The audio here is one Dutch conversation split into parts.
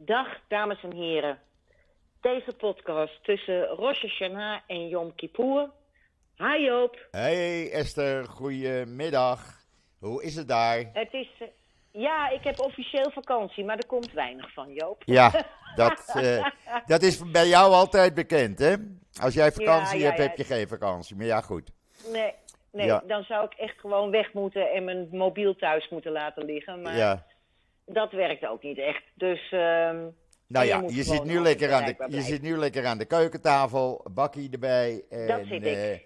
Dag, dames en heren. Deze podcast tussen Rosh Hashanah en Yom Kippur. Hi Joop. Hey Esther, goedemiddag. Hoe is het daar? Het is... eh, ja, ik heb officieel vakantie, maar er komt weinig van, Joop. Ja, dat, eh, dat is bij jou altijd bekend, hè? Als jij vakantie Ja, ja, hebt, ja. heb je geen vakantie. Maar ja, goed. Nee, nee dan zou ik echt gewoon weg moeten en mijn mobiel thuis moeten laten liggen. Maar Ja. Dat werkt ook niet echt. Dus... ehm, Nou ja, je zit, nu lekker aan de, je zit nu lekker aan de keukentafel, bakkie erbij. En, Dat zit ik. eh,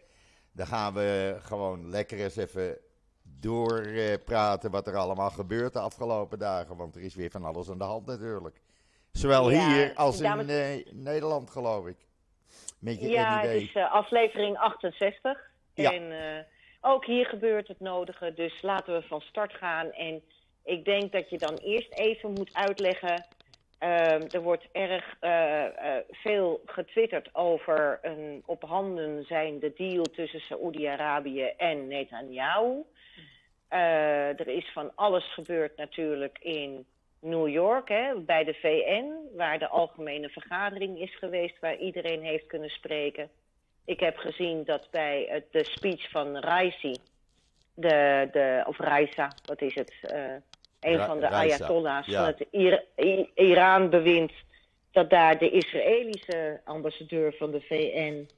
dan gaan we gewoon lekker eens even doorpraten wat er allemaal gebeurt de afgelopen dagen. Want er is weer van alles aan de hand natuurlijk. Zowel Ja, hier als in eh, Nederland, geloof ik. Met je Ja, het is eh, aflevering 68. Ja. En eh, ook hier gebeurt het nodige. Dus laten we van start gaan. En ik denk dat je dan eerst even moet uitleggen. ehm, er wordt erg eh, eh, veel getwitterd over een op handen zijnde deal tussen Saoedi-Arabië en Netanyahu. Eh, er is van alles gebeurd natuurlijk in New York, hè, bij de VN, waar de algemene vergadering is geweest, waar iedereen heeft kunnen spreken. Ik heb gezien dat bij de speech van Raisi, de, de, of Raisa, wat is het? eh, een Ra- van de Ayatollahs ja. van het Ir- I- Iran-bewind, dat daar de Israëlische ambassadeur van de VN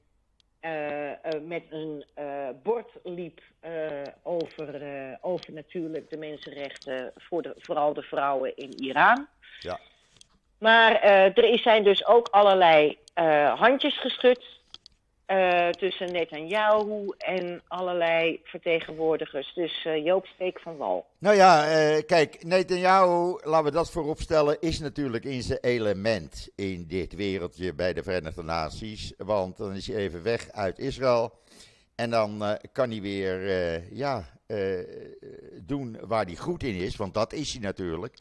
eh, eh, met een eh, bord liep over, over natuurlijk de mensenrechten, voor de, vooral de vrouwen in Iran. Ja. Maar er is- zijn dus ook allerlei handjes geschud eh, tussen Netanyahu en allerlei vertegenwoordigers. Dus eh, Joop steek van wal. Nou ja, eh, kijk, Netanyahu, laten we dat vooropstellen, is natuurlijk in zijn element in dit wereldje bij de Verenigde Naties. Want dan is hij even weg uit Israël. En dan kan hij weer ja, doen waar hij goed in is, want dat is hij natuurlijk.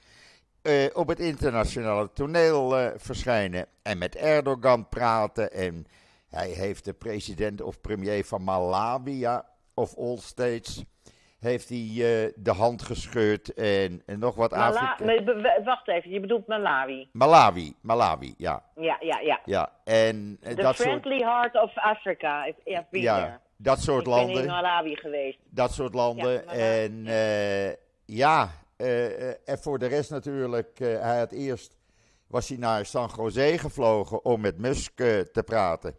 Op het internationale toneel verschijnen en met Erdogan praten. En hij heeft de president of premier van Malawi, of all states, heeft hij eh, de hand gescheurd en, en nog wat Mala Afrika. be- wacht even, je bedoelt Malawi. Malawi, Malawi, ja. Ja, ja, ja. ja. En eh, The dat soort, Friendly Heart of Africa. Ik, ja, been ja, there. dat soort ik ben in landen. Malawi geweest. Dat soort landen. Ja, en ja, eh, en voor de rest natuurlijk, hij had eerst was hij naar San Jose gevlogen om met Musk te praten.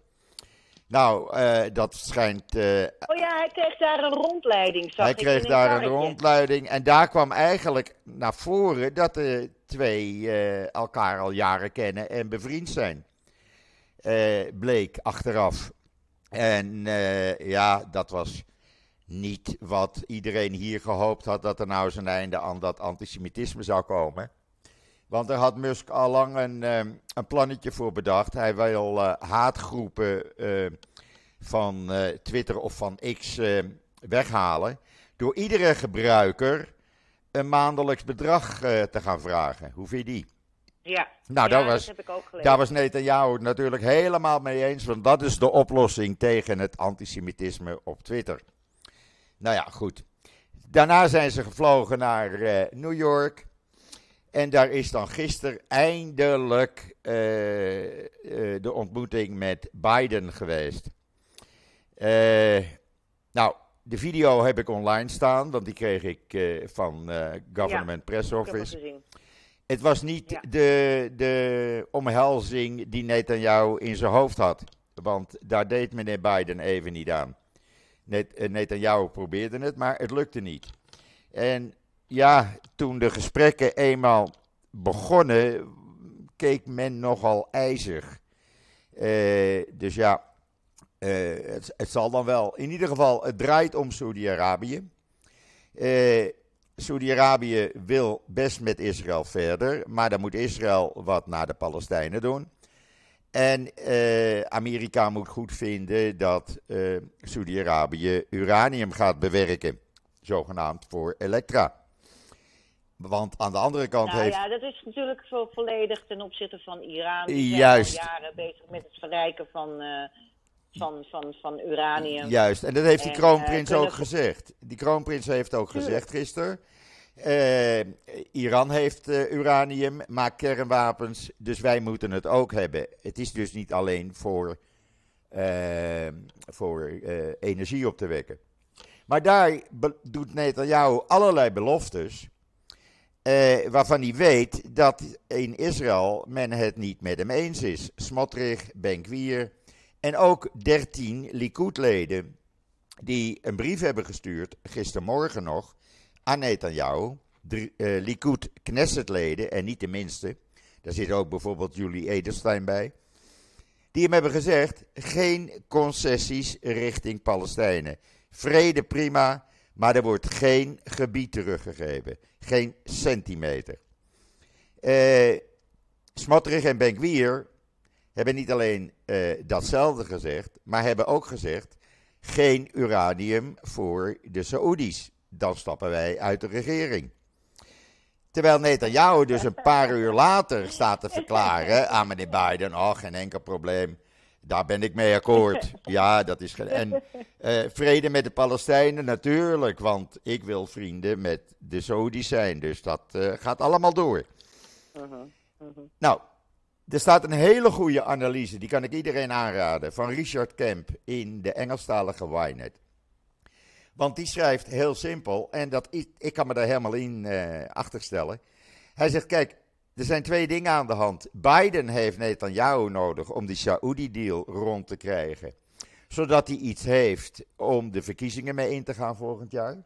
Nou, eh, dat schijnt. eh, Oh ja, hij kreeg daar een rondleiding, zag hij kreeg daar een karretje. rondleiding. En daar kwam eigenlijk naar voren dat de twee eh, elkaar al jaren kennen en bevriend zijn. Bleek achteraf. En ja, dat was niet wat iedereen hier gehoopt had dat er nou eens een einde aan dat antisemitisme zou komen. Want daar had Musk al lang een, eh, een plannetje voor bedacht. Hij wil eh, haatgroepen eh, van eh, Twitter of van X eh, weghalen. Door iedere gebruiker een maandelijks bedrag eh, te gaan vragen. Hoe vind je die? Ja, Nou, ja dat was- heb ik ook gelezen. Daar was Netanyahu het natuurlijk helemaal mee eens, want dat is de oplossing tegen het antisemitisme op Twitter. Nou ja, goed. Daarna zijn ze gevlogen naar New York. En daar is dan gisteren eindelijk eh, eh, de ontmoeting met Biden geweest. Eh, nou, de video heb ik online staan, want die kreeg ik van Government Press heb het Office. Het was niet Ja. de, de omhelzing die Netanyahu in zijn hoofd had. Want daar deed meneer Biden even niet aan. Net, Netanyahu probeerde het, maar het lukte niet. En ja, toen de gesprekken eenmaal begonnen, keek men nogal ijzig. Eh, dus ja, eh, het, het zal dan wel. In ieder geval, het draait om Saudi-Arabië. Eh Saudi-Arabië wil best met Israël verder, maar dan moet Israël wat naar de Palestijnen doen. En Amerika moet goed vinden dat Saudi-Arabië uranium gaat bewerken, zogenaamd voor Elektra. Want aan de andere kant Nou heeft. ja, dat is natuurlijk vo- volledig ten opzichte van Iran. Die zijn Juist. al jaren bezig met het verrijken van, eh, van, van, van uranium. Juist, en dat heeft die En, kroonprins eh, ook gezegd. Die kroonprins heeft ook Tuurlijk. gezegd gisteren Uh, Iran heeft uh, uranium, maakt kernwapens, dus wij moeten het ook hebben. Het is dus niet alleen voor, uh, voor energie op te wekken. Maar daar doet Netanyahu allerlei beloftes, waarvan hij weet dat in Israël men het niet met hem eens is. Smotrich, Benkwier en ook 13 Likud-leden die een brief hebben gestuurd, gistermorgen nog, aan Netanyahu, uh, Likud Knesset-leden, en niet de minste, daar zit ook bijvoorbeeld Julie Edelstein bij, die hem hebben gezegd, geen concessies richting Palestijnen. Vrede prima, maar er wordt geen gebied teruggegeven, geen centimeter. Uh, Smotrich en Benkwier hebben niet alleen uh, datzelfde gezegd, maar hebben ook gezegd, geen uranium voor de Saoedi's dan stappen wij uit de regering. Terwijl Netanyahu dus een paar uur later staat te verklaren aan meneer Biden: oh, geen enkel probleem. Daar ben ik mee akkoord. Ja, dat is. En uh, vrede met de Palestijnen natuurlijk, want ik wil vrienden met de Saudis zijn. Dus dat uh, gaat allemaal door. -huh, -huh. Nou, er staat een hele goede analyse, die kan ik iedereen aanraden, van Richard Kemp in de Engelstalige Ynet. Want die schrijft heel simpel, en dat, ik, ik kan me daar helemaal in uh, achterstellen. Hij zegt, kijk, er zijn twee dingen aan de hand. Biden heeft Netanyahu nodig om die Saudi-deal rond te krijgen. Zodat hij iets heeft om de verkiezingen mee in te gaan volgend jaar.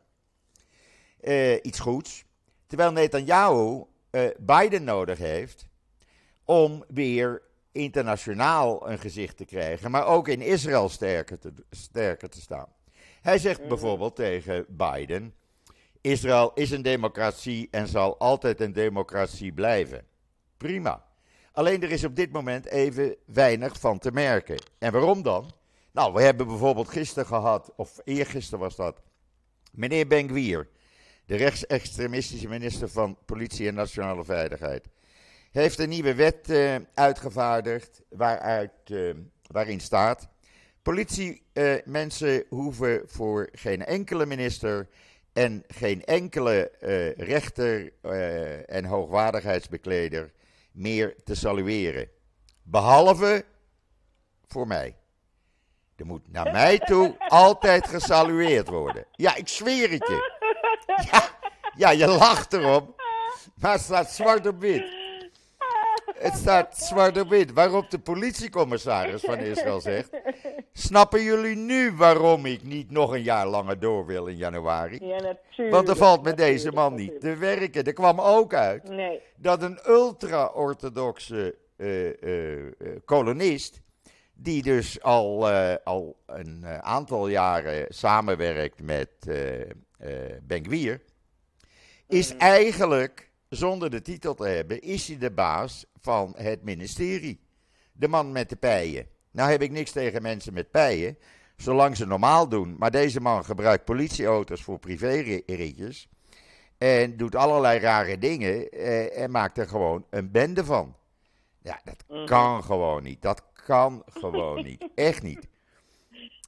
Uh, iets goeds. Terwijl Netanyahu uh, Biden nodig heeft om weer internationaal een gezicht te krijgen. Maar ook in Israël sterker te, sterker te staan. Hij zegt mhm. bijvoorbeeld tegen Biden: Israël is een democratie en zal altijd een democratie blijven. Prima. Alleen er is op dit moment even weinig van te merken. En waarom dan? Nou, we hebben bijvoorbeeld gisteren gehad, of eergisteren was dat, meneer Ben-Gvir, de rechtsextremistische minister van Politie en Nationale Veiligheid, heeft een nieuwe wet uh, uitgevaardigd waaruit, uh, waarin staat Politiemensen hoeven voor geen enkele minister en geen enkele uh, rechter uh, en hoogwaardigheidsbekleder meer te salueren. Behalve voor mij. Er moet naar mij toe altijd gesalueerd worden. Ja, ik zweer het je. Ja, ja je lacht erom. Maar het staat zwart op wit. Het staat zwart op wit. Waarop de politiecommissaris van Israël zegt: Snappen jullie nu waarom ik niet nog een jaar langer door wil in januari? Ja, natuurlijk. Want er valt met deze man niet te werken. Er kwam ook uit nee. dat een ultra-orthodoxe uh, uh, kolonist, die dus al, uh, al een aantal jaren samenwerkt met Ben Gwier, is mm. eigenlijk, zonder de titel te hebben, is hij de baas van het ministerie. De man met de pijen. Nou heb ik niks tegen mensen met pijen, zolang ze normaal doen. Maar deze man gebruikt politieauto's voor privéritjes. En doet allerlei rare dingen eh, en maakt er gewoon een bende van. Ja, dat mhm. kan gewoon niet. Dat kan gewoon niet. Echt niet.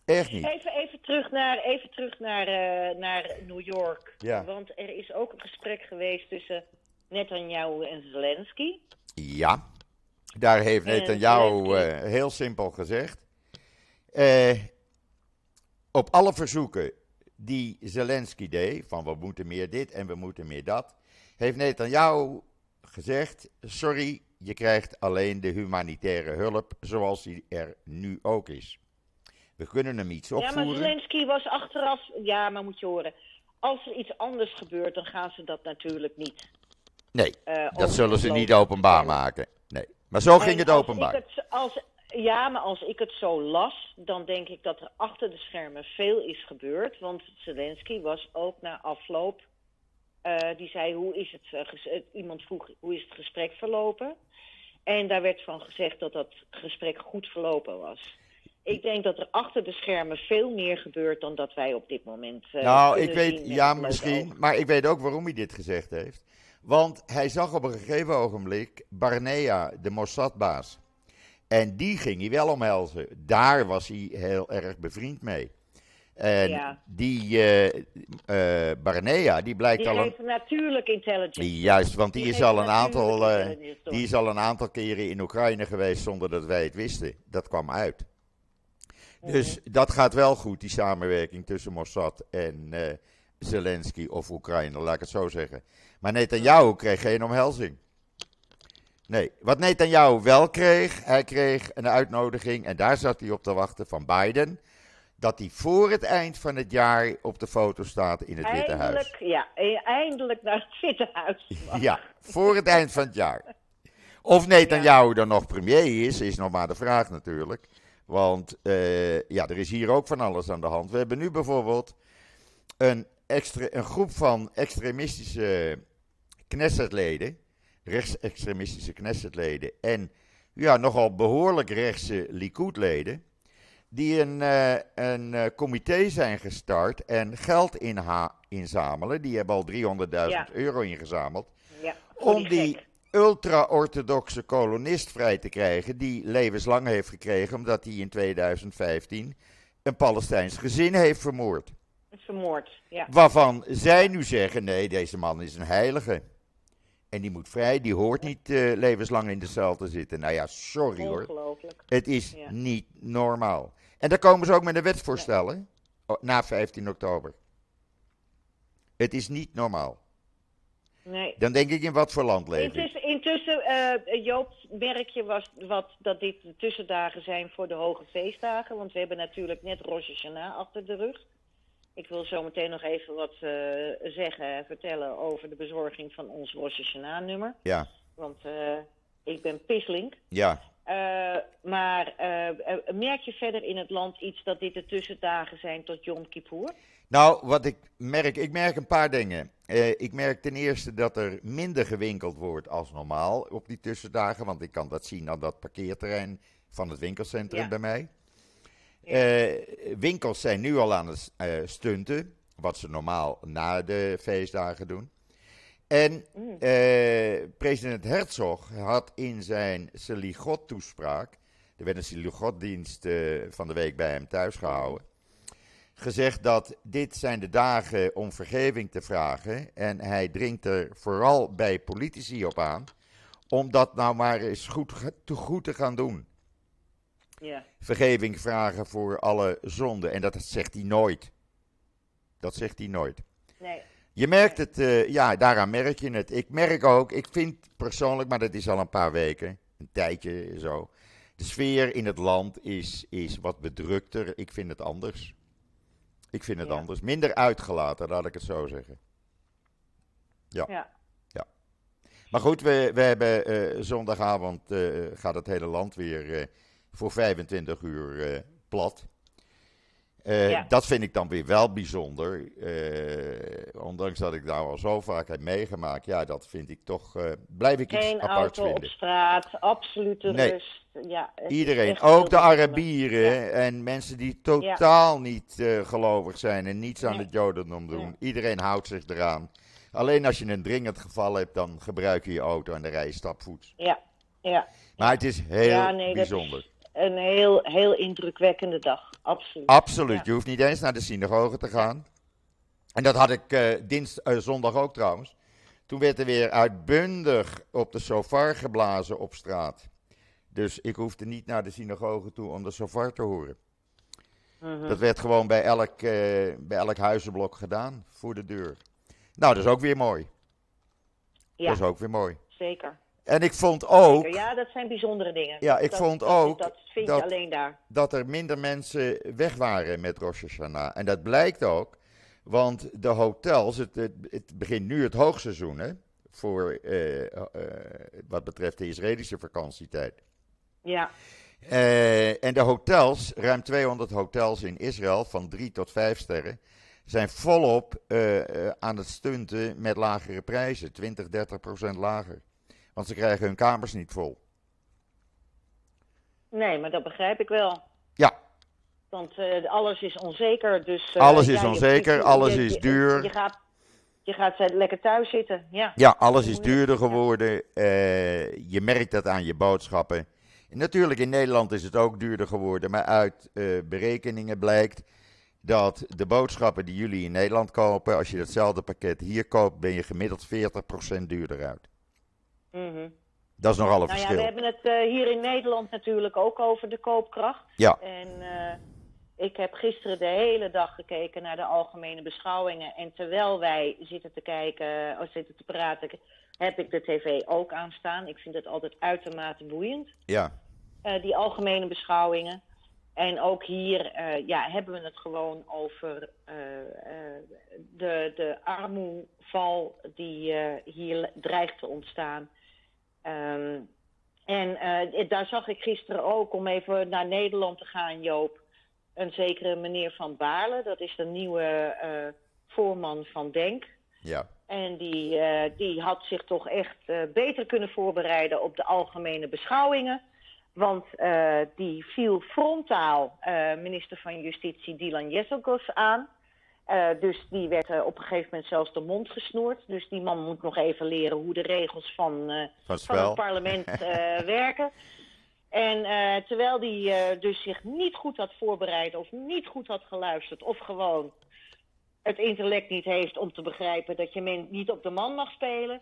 Echt niet. Even, even terug naar, even terug naar, uh, naar New York. Ja. Want er is ook een gesprek geweest tussen Netanyahu en Zelensky. Ja. Daar heeft Netanyahu uh, heel simpel gezegd. Uh, op alle verzoeken die Zelensky deed, van we moeten meer dit en we moeten meer dat, heeft Netanyahu gezegd: sorry, je krijgt alleen de humanitaire hulp zoals die er nu ook is. We kunnen hem iets opvoeren. Ja, maar Zelensky was achteraf, ja, maar moet je horen, als er iets anders gebeurt, dan gaan ze dat natuurlijk niet. Nee, uh, dat zullen ze niet openbaar maken. Nee. Maar zo ging het openbaar. Het, als, ja, maar als ik het zo las, dan denk ik dat er achter de schermen veel is gebeurd. Want Zelensky was ook na afloop, uh, die zei hoe is het, uh, iemand vroeg hoe is het gesprek verlopen. En daar werd van gezegd dat dat gesprek goed verlopen was. Ik denk dat er achter de schermen veel meer gebeurt dan dat wij op dit moment. Uh, nou, ik weet, ja, misschien. Maar ik weet ook waarom hij dit gezegd heeft. Want hij zag op een gegeven ogenblik Barnea, de Mossadbaas. En die ging hij wel omhelzen. Daar was hij heel erg bevriend mee. En Ja. die eh, Barnea, die blijkt Die al een... natuurlijk intelligence. Juist, want die, Die is al een aantal, eh, die is al een aantal keren in Oekraïne geweest zonder dat wij het wisten. Dat kwam uit. Dus Mhm. dat gaat wel goed, die samenwerking tussen Mossad en Zelensky of Oekraïne, laat ik het zo zeggen. Maar Netanyahu kreeg geen omhelzing. Nee, wat Netanyahu wel kreeg, hij kreeg een uitnodiging en daar zat hij op te wachten van Biden. Dat hij voor het eind van het jaar op de foto staat in het Witte Huis. Eindelijk, ja, e- eindelijk naar het Witte Huis. Ja, voor het eind van het jaar. Of Netanyahu dan nog premier is, is nog maar de vraag natuurlijk. Want eh, ja, er is hier ook van alles aan de hand. We hebben nu bijvoorbeeld een, een groep van extremistische Knessetleden, rechtsextremistische Knessetleden en ja, nogal behoorlijk rechtse Likud-leden, die een, eh, een eh, comité zijn gestart en geld inha- inzamelen. Die hebben al 300.000 Ja. euro ingezameld Ja, om die ultra-orthodoxe kolonist vrij te krijgen, die levenslang heeft gekregen omdat hij in 2015 een Palestijns gezin heeft vermoord. Vermoord, ja. Waarvan zij nu zeggen, nee, deze man is een heilige. En die moet vrij, die hoort niet eh, levenslang in de cel te zitten. Nou ja, sorry hoor. Het is Ja. niet normaal. En daar komen ze ook met een wetsvoorstel, hè? Oh, Na 15 oktober. Het is niet normaal. Nee. Dan denk ik in wat voor land leven. Intussen, intussen eh, Joop, merk je was, wat, dat dit de tussendagen zijn voor de hoge feestdagen? Want we hebben natuurlijk net Rosh Hashanah achter de rug. Ik wil zo meteen nog even wat eh, zeggen, vertellen over de bezorging van ons Rosh Hashanah-nummer. Ja, Want eh, ik ben pislink. ja. Eh, maar merk je verder in het land iets dat dit de tussendagen zijn tot Yom Kippur? Nou, wat ik merk, ik merk een paar dingen. Ik merk ten eerste dat er minder gewinkeld wordt als normaal op die tussendagen. Want ik kan dat zien aan dat parkeerterrein van het winkelcentrum Ja. bij mij. Eh, winkels zijn nu al aan het eh, stunten, wat ze normaal na de feestdagen doen. En Mm. eh, president Herzog had in zijn Seligot-toespraak, er werd een Seligot-dienst van de week bij hem thuis gehouden, gezegd dat dit zijn de dagen om vergeving te vragen. En hij dringt er vooral bij politici op aan, om dat nou maar eens goed, goed te gaan doen Ja. vergeving vragen voor alle zonden. En dat zegt hij nooit. Dat zegt hij nooit. Nee. Je merkt het, eh, ja, daaraan merk je het. Ik merk ook, ik vind persoonlijk, maar dat is al een paar weken, een tijdje zo. De sfeer in het land is, is wat bedrukter. Ik vind het anders. Ik vind het Ja. anders. Minder uitgelaten, laat ik het zo zeggen. Ja. Maar goed, we, we hebben eh, zondagavond eh, gaat het hele land weer voor 25 uur eh, plat. Eh, Ja. Dat vind ik dan weer wel bijzonder. Eh, ondanks dat ik daar al zo vaak heb meegemaakt. Ja, dat vind ik toch. blijf ik iets Geen aparts auto op vinden. straat, absolute Nee. rust. Ja, Iedereen, ook de. Arabieren Ja. en mensen die totaal niet gelovig zijn en niets aan Nee. het Jodendom doen. Nee. Iedereen houdt zich eraan. Alleen als je een dringend geval hebt, dan gebruik je je auto en dan rij je stapvoets. Ja, ja. Maar het is heel ja, nee, bijzonder. Een heel, heel indrukwekkende dag. Absoluut. Absoluut. Ja. Je hoeft niet eens naar de synagoge te gaan. En dat had ik eh, zondag ook trouwens. Toen werd er weer uitbundig op de sofar geblazen op straat. Dus ik hoefde niet naar de synagoge toe om de sofar te horen. Mhm. Dat werd gewoon bij elk, eh, bij elk huizenblok gedaan, voor de deur. Nou, dat is ook weer mooi. ja, Dat is ook weer mooi. zeker. En ik vond ook Ja, dat zijn bijzondere dingen. Ja, ik Dat- vond ook Dat vind dat- alleen daar. dat er minder mensen weg waren met Rosh Hashanah. En dat blijkt ook, want de hotels, het, het, het begint nu het hoogseizoen, hè, voor, eh, eh, wat betreft de Israëlische vakantietijd. Ja, Eh, en de hotels, ruim 200 hotels in Israël, van 3 tot 5 sterren, zijn volop aan het stunten met lagere prijzen. 20, 30 procent lager. Want ze krijgen hun kamers niet vol. nee, maar dat begrijp ik wel. Ja, Want eh, alles is onzeker. Dus, eh, Alles is ja, onzeker, je- alles je- is duur. Je gaat, je gaat eh, lekker thuis zitten. Ja. Ja, alles is duurder geworden. Je merkt dat aan je boodschappen. En natuurlijk, in Nederland is het ook duurder geworden. Maar uit berekeningen blijkt dat de boodschappen die jullie in Nederland kopen, als je datzelfde pakket hier koopt, ben je gemiddeld 40% duurder uit. Mhm. Dat is nogal een Nou ja, verschil. we hebben het eh, hier in Nederland natuurlijk ook over de koopkracht. Ja. En eh, ik heb gisteren de hele dag gekeken naar de algemene beschouwingen. En terwijl wij zitten te kijken, of zitten te praten, heb ik de tv ook aanstaan. Ik vind het altijd uitermate boeiend, Ja, eh, die algemene beschouwingen. En ook hier eh, ja, hebben we het gewoon over eh, eh, de, de armoeval die eh, hier dreigt te ontstaan. Ehm, en eh, daar zag ik gisteren ook, om even naar Nederland te gaan, Joop, een zekere meneer Van Baarle. Dat is de nieuwe eh, voorman van Denk. ja, En die, die had zich toch echt beter kunnen voorbereiden op de algemene beschouwingen. Want die viel frontaal minister van Justitie Dylan Jezelkos aan. Eh, dus die werd eh, op een gegeven moment zelfs de mond gesnoerd. Dus die man moet nog even leren hoe de regels van, eh, van het van het parlement werken. En terwijl die dus zich niet goed had voorbereid of niet goed had geluisterd of gewoon het intellect niet heeft om te begrijpen dat je men niet op de man mag spelen,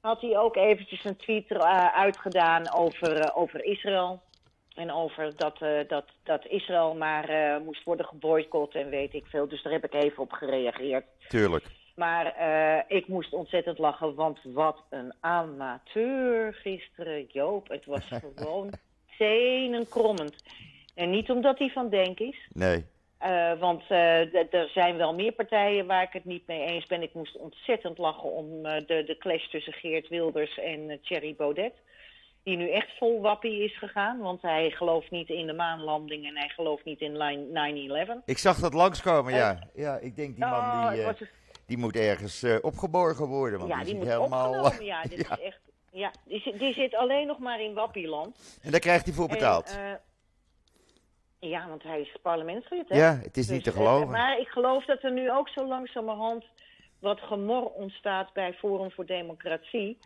had hij ook eventjes een tweet uitgedaan over, over Israël. En over dat, eh, dat, dat Israël maar eh, moest worden geboycott en weet ik veel. Dus daar heb ik even op gereageerd. Tuurlijk. Maar eh, ik moest ontzettend lachen, want wat een amateur gisteren, Joop. Het was gewoon zenenkrommend. En niet omdat hij van Denk is, Nee. want er zijn wel meer partijen waar ik het niet mee eens ben. Ik moest ontzettend lachen om de, de clash tussen Geert Wilders en Thierry Baudet. Die nu echt vol wappie is gegaan, want hij gelooft niet in de maanlanding en hij gelooft niet in line- 9-11. Ik zag dat langskomen, ja. Ja, ik denk die man Oh, die, eh, die moet ergens eh, opgeborgen worden. Want ja, die, die moet helemaal. opgenomen. Ja, dit Ja. is echt. Ja, die zit, die zit alleen nog maar in Wappieland. En daar krijgt hij voor betaald. En, eh, ja, want hij is parlementslid, hè? ja, het is niet te Dus, eh, geloven. maar ik geloof dat er nu ook zo langzamerhand wat gemor ontstaat bij Forum voor Democratie.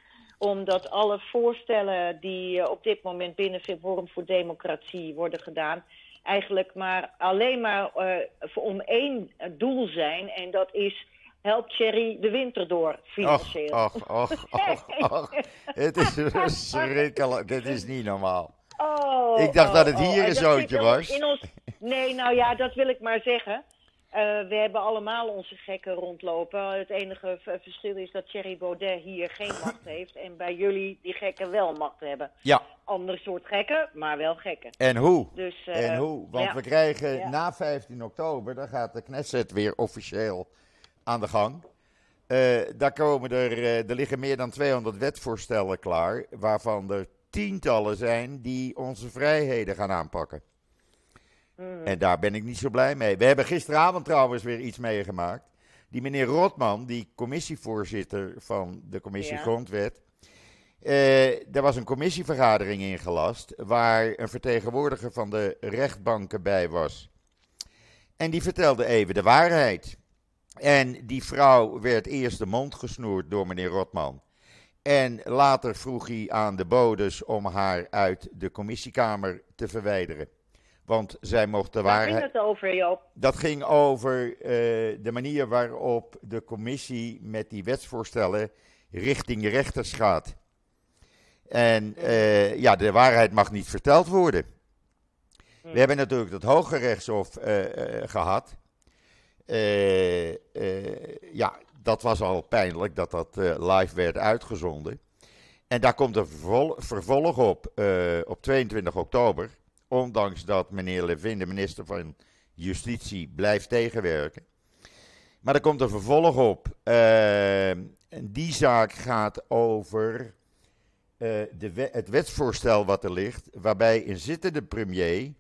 Omdat alle voorstellen die eh, op dit moment binnen Forum voor Democratie worden gedaan, eigenlijk maar alleen maar eh, om één eh, doel zijn. En dat is help Thierry de winter door financieel. och, och, och, och. Het is verschrikkelijk. Dit is niet normaal. Oh, Ik dacht oh, dat het oh. hier En een dat zoontje was. In ons... Nee, nou ja, dat wil ik maar zeggen. Eh, we hebben allemaal onze gekken rondlopen. Het enige verschil is dat Thierry Baudet hier geen macht heeft. En bij jullie die gekken wel macht hebben. Ja, Ander soort gekken, maar wel gekken. en hoe? Dus, eh, En hoe? Want ja. we krijgen Ja. na 15 oktober, dan gaat de Knesset weer officieel aan de gang. Eh, daar komen er, er liggen meer dan 200 wetvoorstellen klaar, waarvan er tientallen zijn die onze vrijheden gaan aanpakken. Mhm. En daar ben ik niet zo blij mee. We hebben gisteravond trouwens weer iets meegemaakt. Die meneer Rotman, die commissievoorzitter van de commissie Ja. Grondwet. eh er was een commissievergadering ingelast waar een vertegenwoordiger van de rechtbanken bij was. En die vertelde even de waarheid. En die vrouw werd eerst de mond gesnoerd door meneer Rotman. En later vroeg hij aan de bodes om haar uit de commissiekamer te verwijderen. Want zij mocht de Waar ging waarheid. het over, Joop? Dat ging over eh, de manier waarop de commissie met die wetsvoorstellen richting rechters gaat. En eh, ja, de waarheid mag niet verteld worden. We hebben natuurlijk het Hoge Rechtshof eh, eh, gehad. Eh, eh, ja, dat was al pijnlijk dat dat live werd uitgezonden. En daar komt een vervol- vervolg op op 22 oktober. Ondanks dat meneer Levin, de minister van Justitie, blijft tegenwerken. Maar er komt een vervolg op. En die zaak gaat over eh, de het wetsvoorstel wat er ligt. Waarbij een zittende premier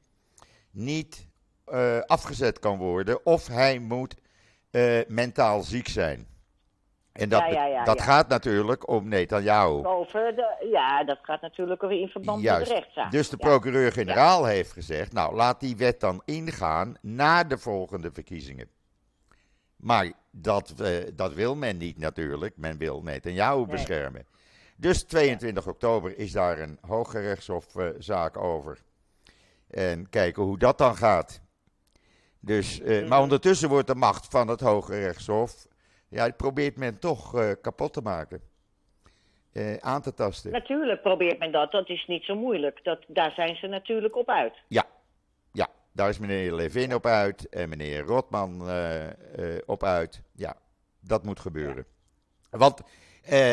niet eh, afgezet kan worden. Of hij moet mentaal ziek zijn. En dat, Ja, ja, ja, dat gaat natuurlijk om Netanyahu. Over de, ja, dat gaat natuurlijk in verband met de rechtszaak. Dus de procureur-generaal heeft gezegd: Nou, laat die wet dan ingaan na de volgende verkiezingen. Maar dat, eh, dat wil men niet natuurlijk. Men wil Netanyahu Nee. beschermen. Dus 22 oktober is daar een Hooggerechtshofzaak over. En kijken hoe dat dan gaat. Dus, eh. Maar ondertussen wordt de macht van het Hoge Rechtshof, ja, probeert men toch eh, kapot te maken. Eh, aan te tasten. Natuurlijk probeert men dat. Dat is niet zo moeilijk. Dat, daar zijn ze natuurlijk op uit. Ja, ja, daar is meneer Levin op uit en meneer Rotman eh, op uit. Ja, dat moet gebeuren. Want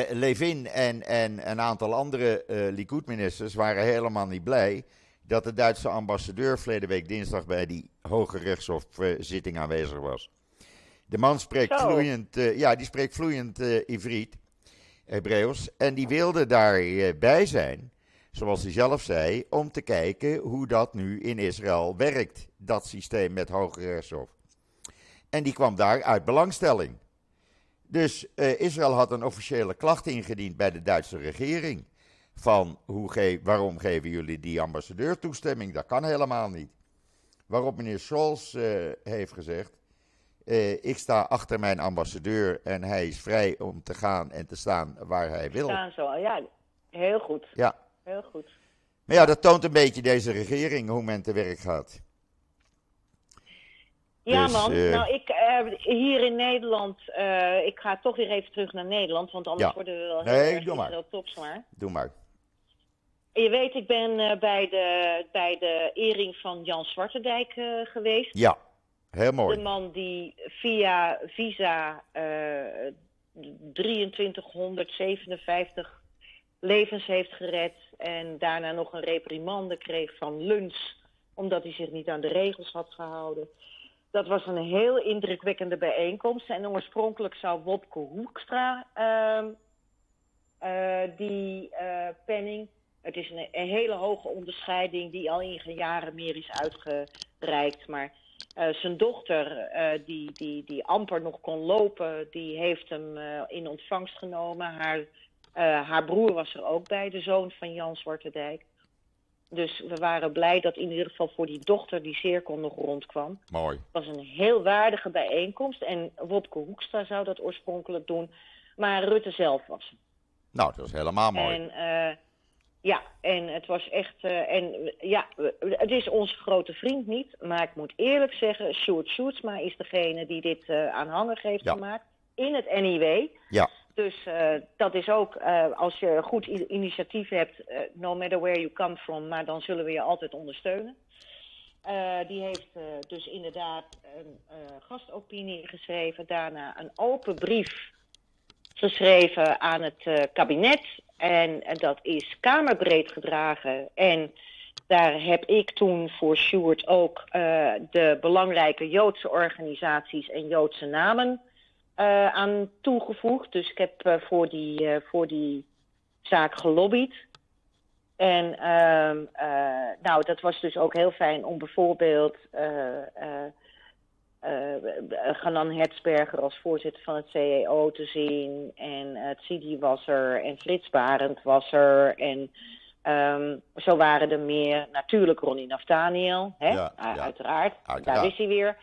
Levin en, en een aantal andere Likud-ministers waren helemaal niet blij dat de Duitse ambassadeur verleden week dinsdag bij die Hoge Rechtshof-zitting aanwezig was. De man spreekt Zo. vloeiend, eh, ja, die spreekt vloeiend eh Ivriet, Hebreeuws, en die wilde daarbij zijn zoals hij zelf zei, om te kijken hoe dat nu in Israël werkt, dat systeem met Hoge Rechtshof. En die kwam daar uit belangstelling. Dus eh, Israël had een officiële klacht ingediend bij de Duitse regering. Van hoe ge waarom geven jullie die ambassadeur toestemming? Dat kan helemaal niet. Waarop meneer Scholz eh, heeft gezegd: eh, Ik sta achter mijn ambassadeur en hij is vrij om te gaan en te staan waar hij wil. Staan zo. Ja, heel goed. Ja. Heel goed. Maar ja, dat toont een beetje deze regering hoe men te werk gaat. Ja, Dus, man. eh, nou, ik, eh, hier in Nederland, ik ga toch weer even terug naar Nederland, want anders Ja. worden we wel Nee, heel erg doe maar. Israël topsmaar. Doe maar. Je weet, ik ben bij, de, bij de ering van Jan Zwartendijk geweest. Ja, heel De man die via visa eh 2357 levens heeft gered. En daarna nog een reprimande kreeg van lunch. Omdat hij zich niet aan de regels had gehouden. Dat was een heel indrukwekkende bijeenkomst. En oorspronkelijk zou Wopke Hoekstra ehm, eh, die eh, penning. Het is een, een hele hoge onderscheiding die al in jaren meer is uitgereikt. Maar eh, zijn dochter, eh, die, die, die amper nog kon lopen, die heeft hem eh, in ontvangst genomen. Haar, haar broer was er ook bij, de zoon van Jan Zwartendijk. Dus we waren blij dat in ieder geval voor die dochter die cirkel nog rondkwam. Mooi. Het was een heel waardige bijeenkomst. En Wopke Hoekstra zou dat oorspronkelijk doen. Maar Rutte zelf was. Nou, dat is helemaal mooi. En ja, en het was echt. eh, en ja, het is onze grote vriend niet. Maar ik moet eerlijk zeggen, Sjoerd Sjoerdsma is degene die dit eh, aanhangig heeft Ja. gemaakt. In het NIW. Ja, Dus eh, dat is ook, als je een goed initiatief hebt, no matter where you come from, maar dan zullen we je altijd ondersteunen. Die heeft dus inderdaad een gastopinie geschreven, daarna een open brief geschreven aan het kabinet. En, en dat is kamerbreed gedragen. En daar heb ik toen voor Sjoerd ook eh, de belangrijke Joodse organisaties en Joodse namen eh, aan toegevoegd. Dus ik heb eh, voor, die, eh, voor die zaak gelobbyd. En ehm, eh, nou, dat was dus ook heel fijn om bijvoorbeeld eh eh eh, Ganan Hertzberger als voorzitter van het CEO te zien. En uh, Tsidi was er en Frits Barend was er. En ehm, zo waren er meer. Natuurlijk Ronnie Naftaniel, hè? Ja, ja. Uiteraard. Uiteraard. Daar is hij weer.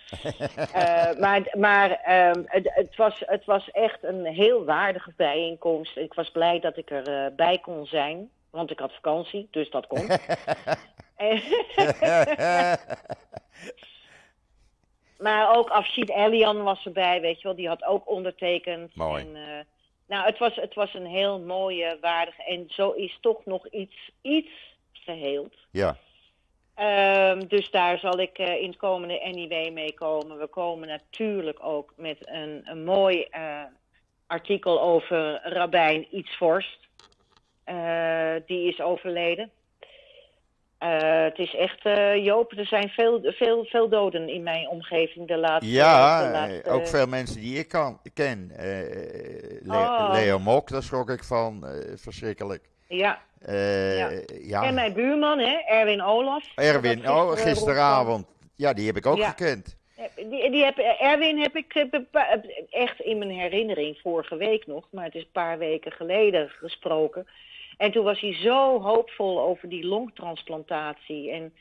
Eh, maar maar ehm, het, het, was, het was echt een heel waardige bijeenkomst. Ik was blij dat ik erbij bij kon zijn. Want ik had vakantie, dus dat kon. Maar ook Afshid Elian was erbij, weet je wel. Die had ook ondertekend. Mooi. En, eh, nou, het was, het was een heel mooie, waardige... En zo is toch nog iets, iets geheeld. ja, Ehm, dus daar zal ik eh, in het komende NIW mee komen. We komen natuurlijk ook met een, een mooi eh, artikel over Rabijn Ietsvorst. Eh, die is overleden. Eh, het is echt, eh, Joop, er zijn veel, veel, veel doden in mijn omgeving de laatste... ja de laatste- eh, ook veel mensen die ik kan, ken. Eh, Le- Oh. Leo Mok, daar schrok ik van. eh, verschrikkelijk. Ja. Eh, Ja. ja. En mijn buurman, hè, Erwin Olaf. Erwin, oh, gisteravond. Ja, die heb ik ook Ja. gekend. Die, die heb, Erwin heb ik eh, echt in mijn herinnering vorige week nog, maar het is een paar weken geleden gesproken. En toen was hij zo hoopvol over die longtransplantatie. En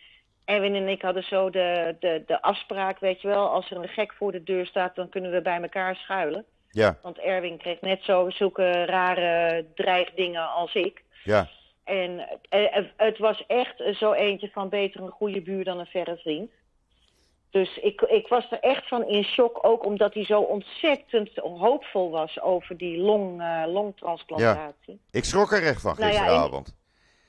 Erwin en ik hadden zo de, de, de afspraak, weet je wel, als er een gek voor de deur staat, dan kunnen we bij elkaar schuilen. Ja, Want Erwin kreeg net zo zulke rare dreigdingen als ik. ja. En eh, het was echt zo eentje van beter een goede buur dan een verre vriend. Dus ik, ik was er echt van in shock, ook omdat hij zo ontzettend hoopvol was over die long, eh, longtransplantatie. Ik schrok er echt van Nou ja, gisteravond.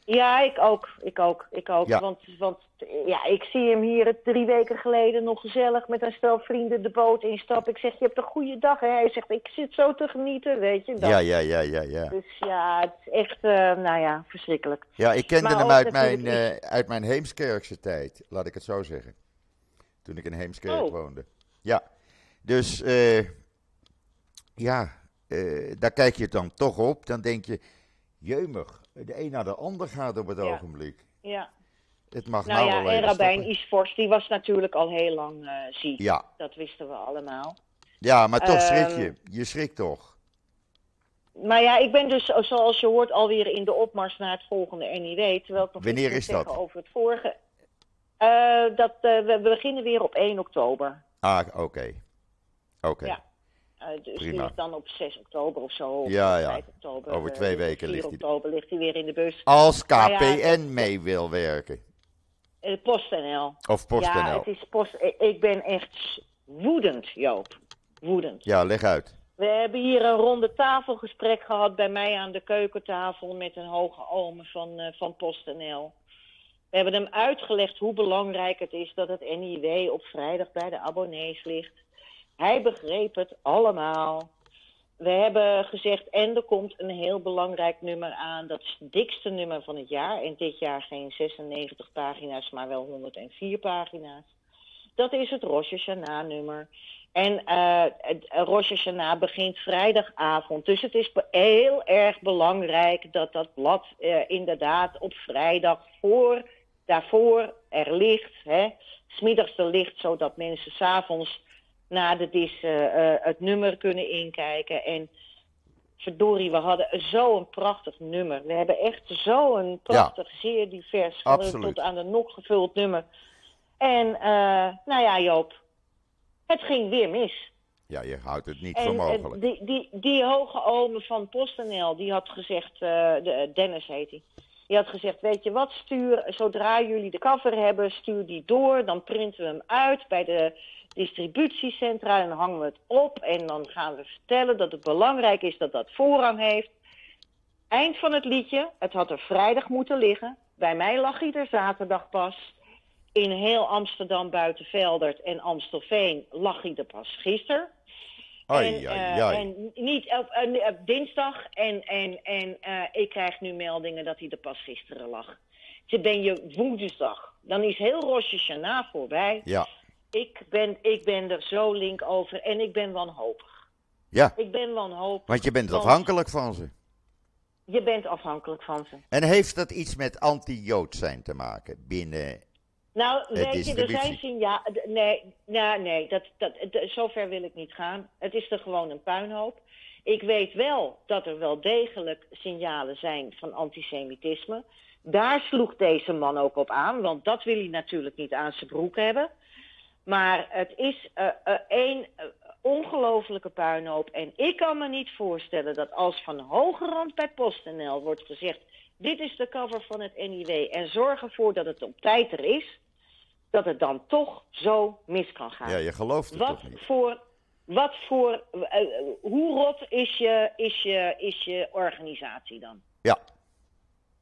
Ja, ik ook. Ik ook. Ik ook. Ja. Want, want ja, ik zie hem hier drie weken geleden nog gezellig met een stel vrienden de boot instappen. Ik zeg, je hebt een goede dag. Hè? Hij zegt, ik zit zo te genieten, weet je. Dat. Ja, ja, ja, ja, ja. Dus ja, het is echt, eh, nou ja, verschrikkelijk. Ja, ik kende Maar hem uit mijn, eh, uit mijn Heemskerkse tijd, laat ik het zo zeggen. Toen ik in Heemskerk Oh. woonde. Ja, dus eh, ja, eh, daar kijk je dan toch op. Dan denk je, jeumig, de een naar de ander gaat op het Ja. ogenblik. Ja. Het mag Nou nou, ja, en Rabijn. Isfors, die was natuurlijk al heel lang eh, ziek. Ja, Dat wisten we allemaal. ja, maar toch schrik Ehm, je. Je schrikt toch. Maar ja, ik ben dus, zoals je hoort, alweer in de opmars naar het volgende NIW. Terwijl ik nog Wanneer is dat? over het vorige. Eh, dat, eh, we beginnen weer op 1 oktober. Ah, oké. Oké. Ja. Eh, dus die Prima. ligt dan op 6 oktober of zo. Of Ja, ja. 5 oktober. Over twee weken 4 ligt die- oktober ligt hij weer in de bus. Als Nou ja, KPN mee wil werken. PostNL. Of PostNL. Ja, het is post. Ik ben echt woedend, Joop. Woedend. Ja, leg uit. We hebben hier een ronde tafelgesprek gehad bij mij aan de keukentafel met een hoge oom van, eh, van PostNL. We hebben hem uitgelegd hoe belangrijk het is dat het NIW op vrijdag bij de abonnees ligt. Hij begreep het allemaal. We hebben gezegd, en er komt een heel belangrijk nummer aan. Dat is het dikste nummer van het jaar. En dit jaar geen 96 pagina's, maar wel 104 pagina's. Dat is het Rosh Hashanah-nummer. En eh, Rosh begint vrijdagavond. Dus het is heel erg belangrijk dat dat blad eh, inderdaad op vrijdag voor, daarvoor er ligt. Hè, smiddags er ligt, zodat mensen s'avonds na de dis eh, eh, het nummer kunnen inkijken. En verdorie, we hadden zo'n prachtig nummer. We hebben echt zo'n prachtig, zeer divers, van tot aan de nog gevuld nummer. En eh, nou ja, Joop, het ging weer mis. Ja, je houdt het niet voor En mogelijk. die, die, die hoge omen van PostNL, die had gezegd, de, Dennis heet hij. Die had gezegd, weet je wat, stuur, zodra jullie de cover hebben, stuur die door. Dan printen we hem uit bij de distributiecentra en hangen we het op. En dan gaan we vertellen dat het belangrijk is dat dat voorrang heeft. Eind van het liedje, het had er vrijdag moeten liggen. Bij mij lag hij er zaterdag pas. In heel Amsterdam, Buitenveldert en Amstelveen lag hij er pas gisteren. Ai, en, ai, eh, ai. en niet op, eh, op dinsdag. En, en, en eh, ik krijg nu meldingen dat hij er pas gisteren lag. Ze ben je woensdag. Dan is heel Rosh Hashanah voorbij. Ja, Ik ben, ik ben er zo link over en ik ben wanhopig. ja, Ik ben wanhopig. want je bent afhankelijk van ze. Je bent afhankelijk van ze. En heeft dat iets met anti-Jood zijn te maken binnen... Nou, weet je, er zijn signalen. Nee, nou, nee dat, dat, zover wil ik niet gaan. Het is er gewoon een puinhoop. Ik weet wel dat er wel degelijk signalen zijn van antisemitisme. Daar sloeg deze man ook op aan, want dat wil hij natuurlijk niet aan zijn broek hebben. Maar het is eh, één eh, ongelofelijke puinhoop. En ik kan me niet voorstellen dat als van hoge rand bij PostNL wordt gezegd... dit is de cover van het NIW en zorg ervoor dat het op tijd er is... dat het dan toch zo mis kan gaan. Ja, je gelooft het wat toch niet? voor... Wat voor, eh, eh, hoe rot is je, is, je, is je organisatie dan? Ja,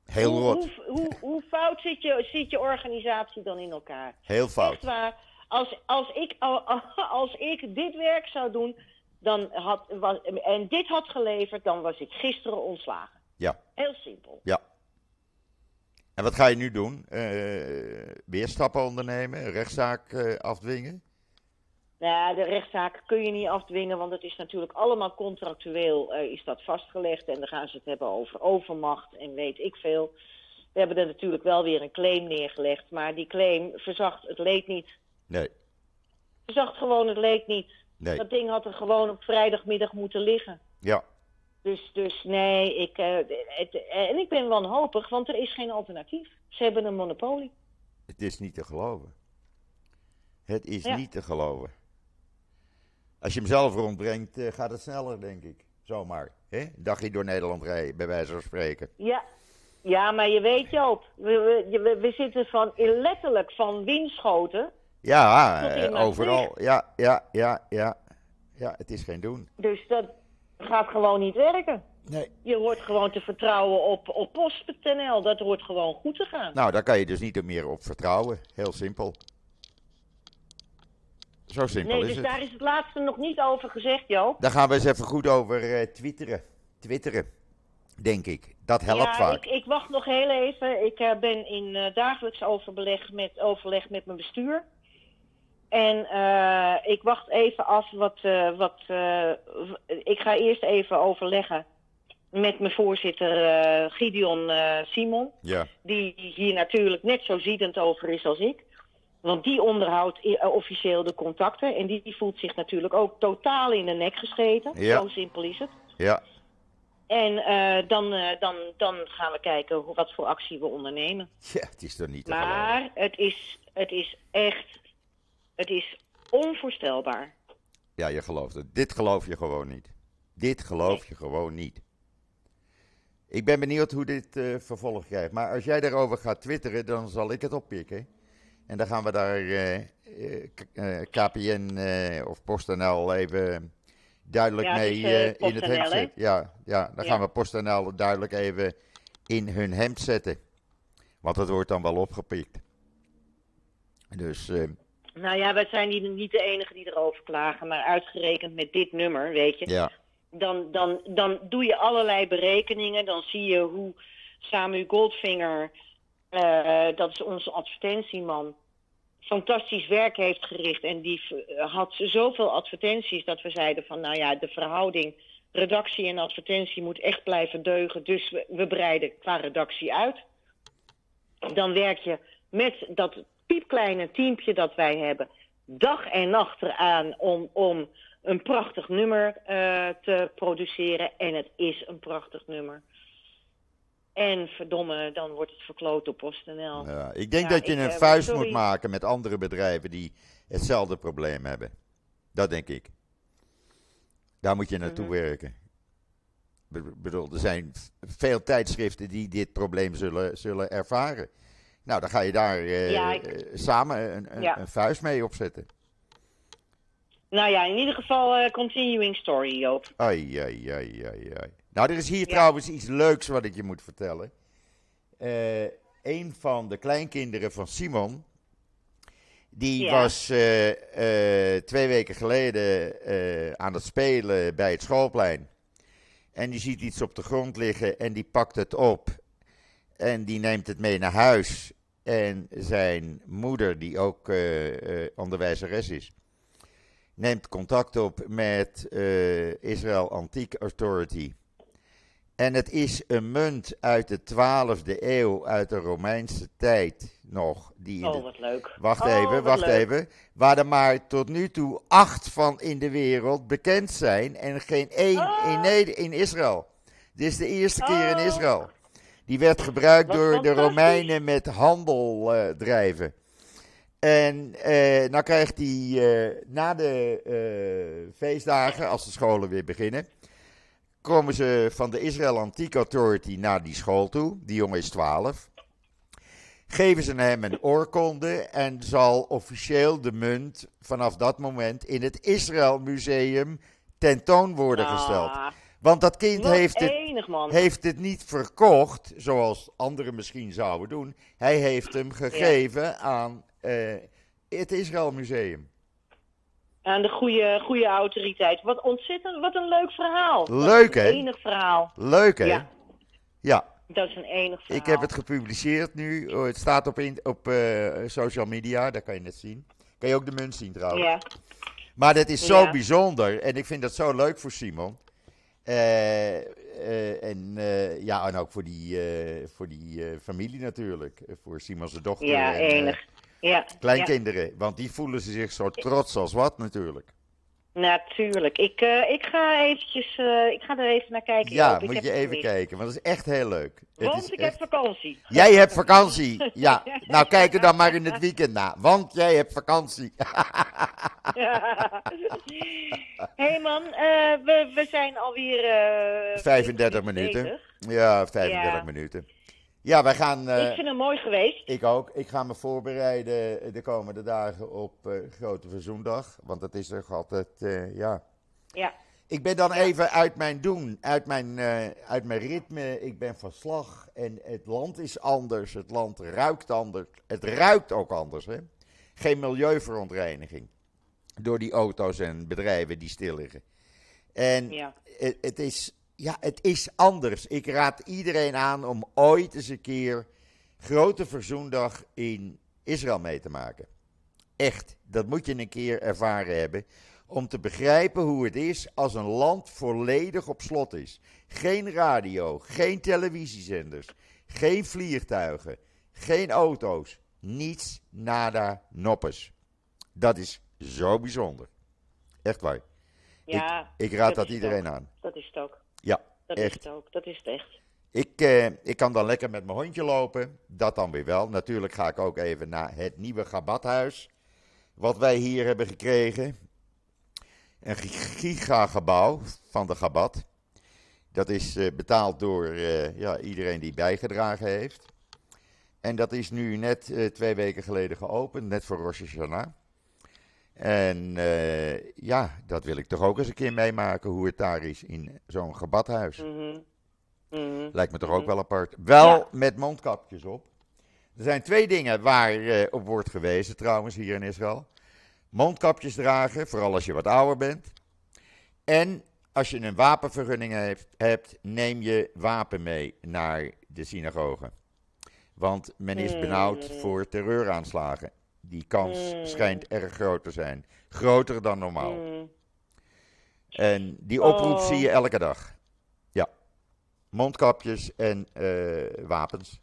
heel hoe, rot. Hoe, hoe, hoe fout zit je, zit je organisatie dan in elkaar? Heel fout. Echt waar. Als, als, ik, als ik dit werk zou doen dan had, was, en dit had geleverd, dan was ik gisteren ontslagen. Ja, Heel simpel. ja. En wat ga je nu doen? Eh, weer stappen ondernemen? Een rechtszaak eh, afdwingen? Nou, ja, de rechtszaak kun je niet afdwingen, want het is natuurlijk allemaal contractueel eh, is dat vastgelegd. En dan gaan ze het hebben over overmacht en weet ik veel. We hebben er natuurlijk wel weer een claim neergelegd, maar die claim verzacht het leed niet. Nee, Verzacht gewoon het leed niet. nee. Dat ding had er gewoon op vrijdagmiddag moeten liggen. Ja, Dus, dus nee, ik, eh, het, en ik ben wanhopig, want er is geen alternatief. Ze hebben een monopolie. het is niet te geloven. Het is Ja. niet te geloven. Als je hem zelf rondbrengt, eh, gaat het sneller, denk ik. Zomaar. Hè? Een dagje door Nederland rijden, bij wijze van spreken. Ja, ja maar je weet Joop, we, we, we, we zitten van, letterlijk van Winschoten Ja, eh, overal. Ja, ja, ja, ja. Ja, het is geen doen. Dus dat gaat gewoon niet werken. Nee. Je hoort gewoon te vertrouwen op, op post.nl. Dat hoort gewoon goed te gaan. Nou, daar kan je dus niet meer op vertrouwen. Heel simpel. Zo simpel nee, is dus het. daar is het laatste nog niet over gezegd, Joop. Daar gaan we eens even goed over eh, twitteren. Twitteren, denk ik. Dat helpt ja, vaak. Ik, ik wacht nog heel even. Ik eh, ben in eh, dagelijks overleg met, overleg met mijn bestuur. En eh, ik wacht even af wat. eh, wat eh, ik ga eerst even overleggen met mijn voorzitter Gideon Simon. Ja, Die hier natuurlijk net zo ziedend over is als ik. Want die onderhoudt officieel de contacten. En die, die voelt zich natuurlijk ook totaal in de nek gescheten. Ja. Zo simpel is het. ja. En dan, dan, dan gaan we kijken hoe, wat voor actie we ondernemen. Ja, het is toch niet te. Maar het is, het is echt, het is onvoorstelbaar. Ja, je gelooft het. Dit geloof je gewoon niet. Dit geloof je gewoon niet. Ik ben benieuwd hoe dit eh, vervolg krijgt. Maar als jij daarover gaat twitteren, dan zal ik het oppikken. En dan gaan we daar eh, eh, K- eh, KPN of PostNL even duidelijk Ja, mee in het hemd zetten. Ja, ja, dan Ja. gaan we PostNL duidelijk even in hun hemd zetten. Want dat wordt dan wel opgepikt. Dus Nou ja, wij zijn niet, niet de enige die erover klagen. Maar uitgerekend met dit nummer, weet je. ja, Dan, dan, dan doe je allerlei berekeningen. Dan zie je hoe Samu Goldfinger, eh, dat is onze advertentieman, fantastisch werk heeft gericht. En die v- had zoveel advertenties dat we zeiden van, nou ja, de verhouding redactie en advertentie moet echt blijven deugen. Dus we, we breiden qua redactie uit. Dan werk je met dat piepkleine teampje dat wij hebben, dag en nacht eraan om, om een prachtig nummer eh, te produceren. En het is een prachtig nummer. En verdomme, dan wordt het verkloot door PostNL. Ja, ik denk Ja, dat je ik, een eh, vuist sorry. moet maken met andere bedrijven die hetzelfde probleem hebben. Dat denk ik. Daar moet je naartoe Mhm. werken. Be- bedoel, er zijn veel tijdschriften die dit probleem zullen, zullen ervaren. Nou, dan ga je daar eh, Ja, ik- eh, samen een, een, Ja. een vuist mee opzetten. Nou ja, in ieder geval eh, continuing story, Joop. Ai, ai, ai, ai, ai. Nou, er is hier Ja. trouwens iets leuks wat ik je moet vertellen. Eh een van de kleinkinderen van Simon, die was twee weken geleden aan het spelen bij het schoolplein. En die ziet iets op de grond liggen en die pakt het op. En die neemt het mee naar huis. En zijn moeder, die ook eh, eh, onderwijzeres is, neemt contact op met eh Israel Antique Authority. En het is een munt uit de 12e eeuw, uit de Romeinse tijd nog. Die Oh, de- wat leuk. Wacht Oh, even, wacht leuk. even. Waar er maar tot nu toe acht van in de wereld bekend zijn en geen één Oh. in, in Israël. Dit is de eerste keer in Oh. Israël. Die werd gebruikt door de. Romeinen met handel drijven. En eh nou krijgt hij eh, na de eh, feestdagen, als de scholen weer beginnen, komen ze van de Israel Antique Authority naar die school toe. Die jongen is 12. Geven ze hem een oorkonde en zal officieel de munt vanaf dat moment in het Israël Museum tentoon worden gesteld. Want dat kind wat heeft het, enig, man. heeft het niet verkocht, zoals anderen misschien zouden doen. Hij heeft hem gegeven aan eh, het Israël Museum. Aan de goede, goede autoriteit. Wat ontzettend, wat een leuk verhaal. Leuk, Een hè? enig verhaal. Leuk, hè? Ja. Ja, Dat is een enig verhaal. ik heb het gepubliceerd nu. Oh, Het staat op, in- op eh, social media, daar kan je het zien. Kan je ook de munt zien trouwens. Ja, Maar dat is zo Ja. bijzonder en ik vind dat zo leuk voor Simon. Eh, eh, en, eh, ja, en ook voor die, voor die familie natuurlijk. Voor Simons dochter ja en enig. Ja, kleinkinderen. Want die voelen ze zich zo trots als wat natuurlijk. Ja, natuurlijk. Ik, eh, ik ga eventjes, eh, ik ga er even naar kijken. Ja, Joop. Moet je even kijken, want dat is echt heel leuk. Want ik echt- heb vakantie. Jij hebt vakantie. Ja, nou kijk er dan maar in het weekend naar. Want jij hebt vakantie. Hé hey man, eh, we, we zijn alweer... eh 35 bezig. minuten. Ja, 35 Ja. minuten. Ja, wij gaan. eh, ik vind hem mooi geweest. ik ook. Ik ga me voorbereiden de komende dagen op eh, Grote Verzoendag. Want dat is toch altijd. eh, ja. Ja. Ik ben dan even uit mijn doen, uit mijn, eh, uit mijn ritme. Ik ben van slag en het land is anders. Het land ruikt anders. Het ruikt ook anders. Hè? Geen milieuverontreiniging door die auto's en bedrijven die stil liggen. En Ja. het, het is, ja, het is anders. Ik raad iedereen aan om ooit eens een keer Grote Verzoendag in Israël mee te maken. Echt, dat moet je een keer ervaren hebben. Om te begrijpen hoe het is als een land volledig op slot is. Geen radio, geen televisiezenders, geen vliegtuigen, geen auto's. Niets, nada, noppes. Dat is zo bijzonder. Echt waar. Ja, Ik raad dat iedereen ook. aan. dat is het ook. Ja, Dat echt. is het ook. Dat is het echt. Ik, eh, ik kan dan lekker met mijn hondje lopen. Dat dan weer wel. Natuurlijk ga ik ook even naar het nieuwe Gabathuis. Wat wij hier hebben gekregen. Een gi- gigagebouw van de Gabat. Dat is eh, betaald door eh, ja, iedereen die bijgedragen heeft. En dat is nu net eh, twee weken geleden geopend. Net voor Rosh Hashanah. En eh, ja, dat wil ik toch ook eens een keer meemaken. Hoe het daar is in zo'n Gabathuis. Mhm. Mhm. Lijkt me toch ook wel apart. Wel Ja. met mondkapjes op. Er zijn twee dingen waar eh, op wordt gewezen trouwens hier in Israël. Mondkapjes dragen, vooral als je wat ouder bent. En als je een wapenvergunning heeft, hebt, neem je wapen mee naar de synagoge. Want men is Hmm. benauwd voor terreuraanslagen. Die kans Hmm. schijnt erg groot te zijn. Groter dan normaal. Mhm. En die oproep Oh. zie je elke dag. Ja. Mondkapjes en eh, wapens.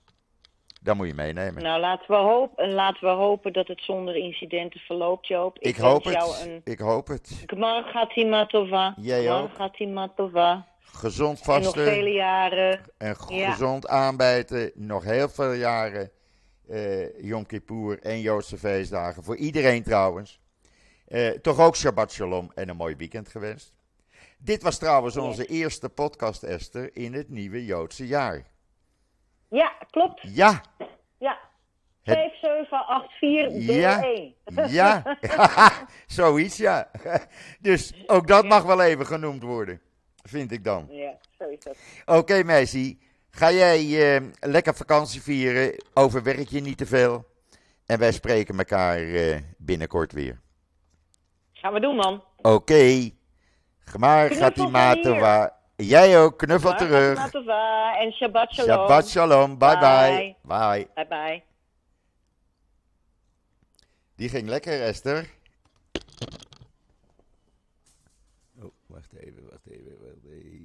Dat moet je meenemen. Nou, laten we, hopen, laten we hopen dat het zonder incidenten verloopt, Joop. ik wens hoop jou het. Een... Ik hoop het. Gmar Gatima Tova. Jij Gmar ook. Gatima Tova. Gezond En nog vasten vele jaren. en Ja. gezond aanbijten. Nog heel veel jaren eh Yom Kippur en Joodse feestdagen. Voor iedereen trouwens. Eh, toch ook Shabbat Shalom en een mooi weekend gewenst. Dit was trouwens onze eerste podcast, Esther, in het nieuwe Joodse jaar. Ja, klopt. Ja, Ja. Het- 5784 deel Ja. 1. Ja, zoiets ja. Dus ook dat mag wel even genoemd worden, vind ik dan. Ja, zo is dat. Oké meisje, ga jij eh, lekker vakantie vieren, overwerk je niet te veel. En wij spreken elkaar eh, binnenkort weer. Gaan we doen, man. Oké, gemaar Knuffel gaat die mateva. Jij ook, knuffel Gmar terug. Gatima Tova en Shabbat Shalom. Shabbat shalom, bye bye. Bye. Bye. Bye bye. Die ging lekker, Esther.